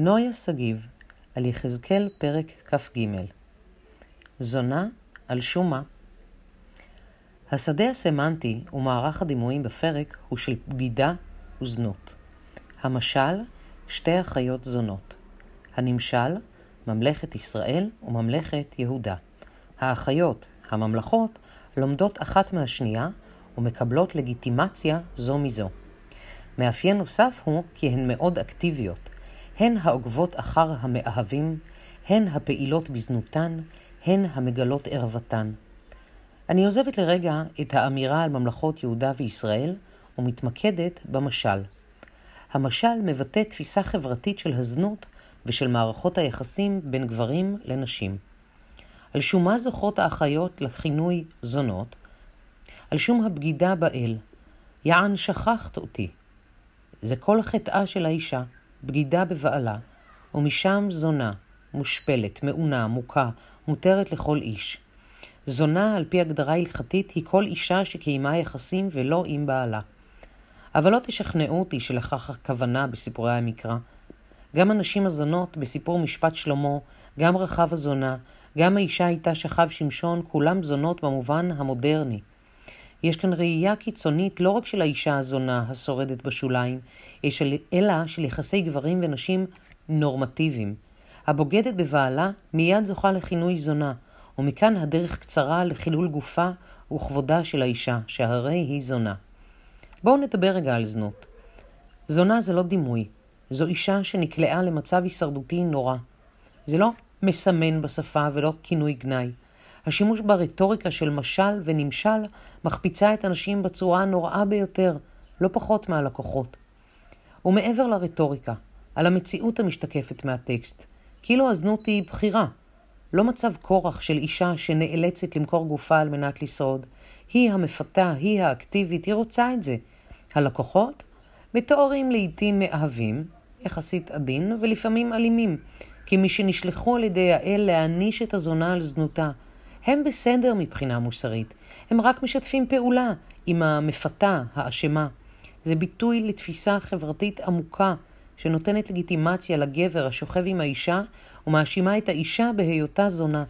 נויה שגיב, על יחזקאל פרק כ"ג. זונה על שום מה. השדה הסמנטי ומערך הדימויים בפרק הוא של בגידה וזנות. המשל, שתי אחיות זונות. הנמשל, ממלכת ישראל וממלכת יהודה. האחיות, הממלכות, לומדות אחת מהשנייה ומקבלות לגיטימציה זו מזו. מאפיין נוסף הוא כי הן מאוד אקטיביות, הן העוקבות אחר המאהבים, הן הפעילות בזנותן, הן המגלות ערוותן. אני עוזבת לרגע את האמירה על ממלכות יהודה וישראל ומתמקדת במשל. המשל מבטא תפיסה חברתית של הזנות ושל מערכות היחסים בין גברים לנשים. על שום מה זוכרות האחיות לכינוי זונות? על שום הבגידה באל. יען שכחת אותי. זה כל חטאה של האישה. בגידה בבעלה, ומשם זונה, מושפלת, מעונה, מוכה, מותרת לכל איש. זונה, על פי הגדרה הלכתית, היא כל אישה שקיימה יחסים ולא עם בעלה. אבל לא תשכנעו אותי שלכך הכוונה בסיפורי המקרא. גם הנשים הזונות בסיפור משפט שלמה, גם רחב הזונה, גם האישה איתה שכב שמשון, כולם זונות במובן המודרני. יש כאן ראייה קיצונית לא רק של האישה הזונה השורדת בשוליים, אלא של יחסי גברים ונשים נורמטיביים. הבוגדת בבעלה מיד זוכה לכינוי זונה, ומכאן הדרך קצרה לחילול גופה וכבודה של האישה, שהרי היא זונה. בואו נדבר רגע על זנות. זונה זה לא דימוי, זו אישה שנקלעה למצב הישרדותי נורא. זה לא מסמן בשפה ולא כינוי גנאי. השימוש ברטוריקה של משל ונמשל מחפיצה את הנשים בצורה הנוראה ביותר, לא פחות מהלקוחות. ומעבר לרטוריקה, על המציאות המשתקפת מהטקסט, כאילו הזנות היא בחירה, לא מצב כורח של אישה שנאלצת למכור גופה על מנת לשרוד. היא המפתה, היא האקטיבית, היא רוצה את זה. הלקוחות מתוארים לעיתים מאהבים, יחסית עדין, ולפעמים אלימים, כמי שנשלחו על ידי האל להעניש את הזונה על זנותה, הם בסדר מבחינה מוסרית, הם רק משתפים פעולה עם המפתה, האשמה. זה ביטוי לתפיסה חברתית עמוקה שנותנת לגיטימציה לגבר השוכב עם האישה ומאשימה את האישה בהיותה זונה.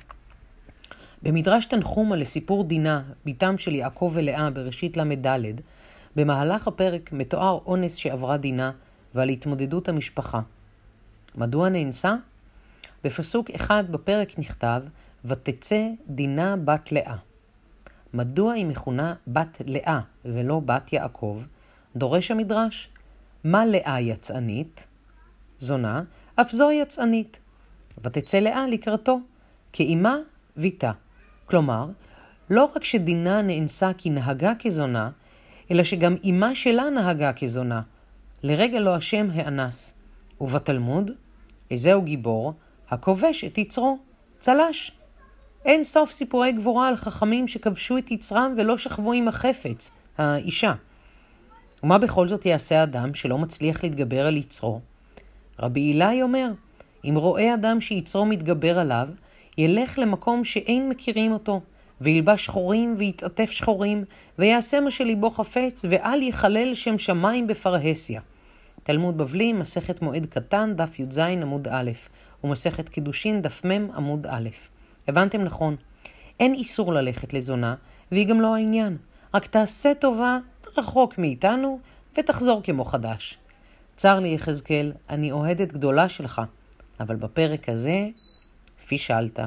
במדרש תנחומה לסיפור דינה, בתם של יעקב ולאה בראשית ל"ד, במהלך הפרק מתואר אונס שעברה דינה ועל התמודדות המשפחה. מדוע נאנסה? בפסוק אחד בפרק נכתב ותצא דינה בת לאה. מדוע היא מכונה בת לאה ולא בת יעקב? דורש המדרש, מה לאה יצאנית? זונה, אף זו יצאנית. ותצא לאה לקראתו, כאימה ויתה. כלומר, לא רק שדינה נאנסה כי נהגה כזונה, אלא שגם אימה שלה נהגה כזונה. לרגע לא השם האנס. ובתלמוד, איזהו גיבור, הכובש את יצרו, צלש. אין סוף סיפורי גבורה על חכמים שכבשו את יצרם ולא שכבו עם החפץ, האישה. ומה בכל זאת יעשה אדם שלא מצליח להתגבר על יצרו? רבי אילאי אומר, אם רואה אדם שיצרו מתגבר עליו, ילך למקום שאין מכירים אותו, וילבש שחורים ויתעטף שחורים, ויעשה מה שליבו חפץ, ואל יחלל שם שמיים בפרהסיה. תלמוד בבלי, מסכת מועד קטן, דף י"ז עמוד א', ומסכת קידושין, דף מ' עמוד א'. הבנתם נכון. אין איסור ללכת לזונה, והיא גם לא העניין. רק תעשה טובה רחוק מאיתנו, ותחזור כמו חדש. צר לי, יחזקאל, אני אוהדת גדולה שלך, אבל בפרק הזה פישלת.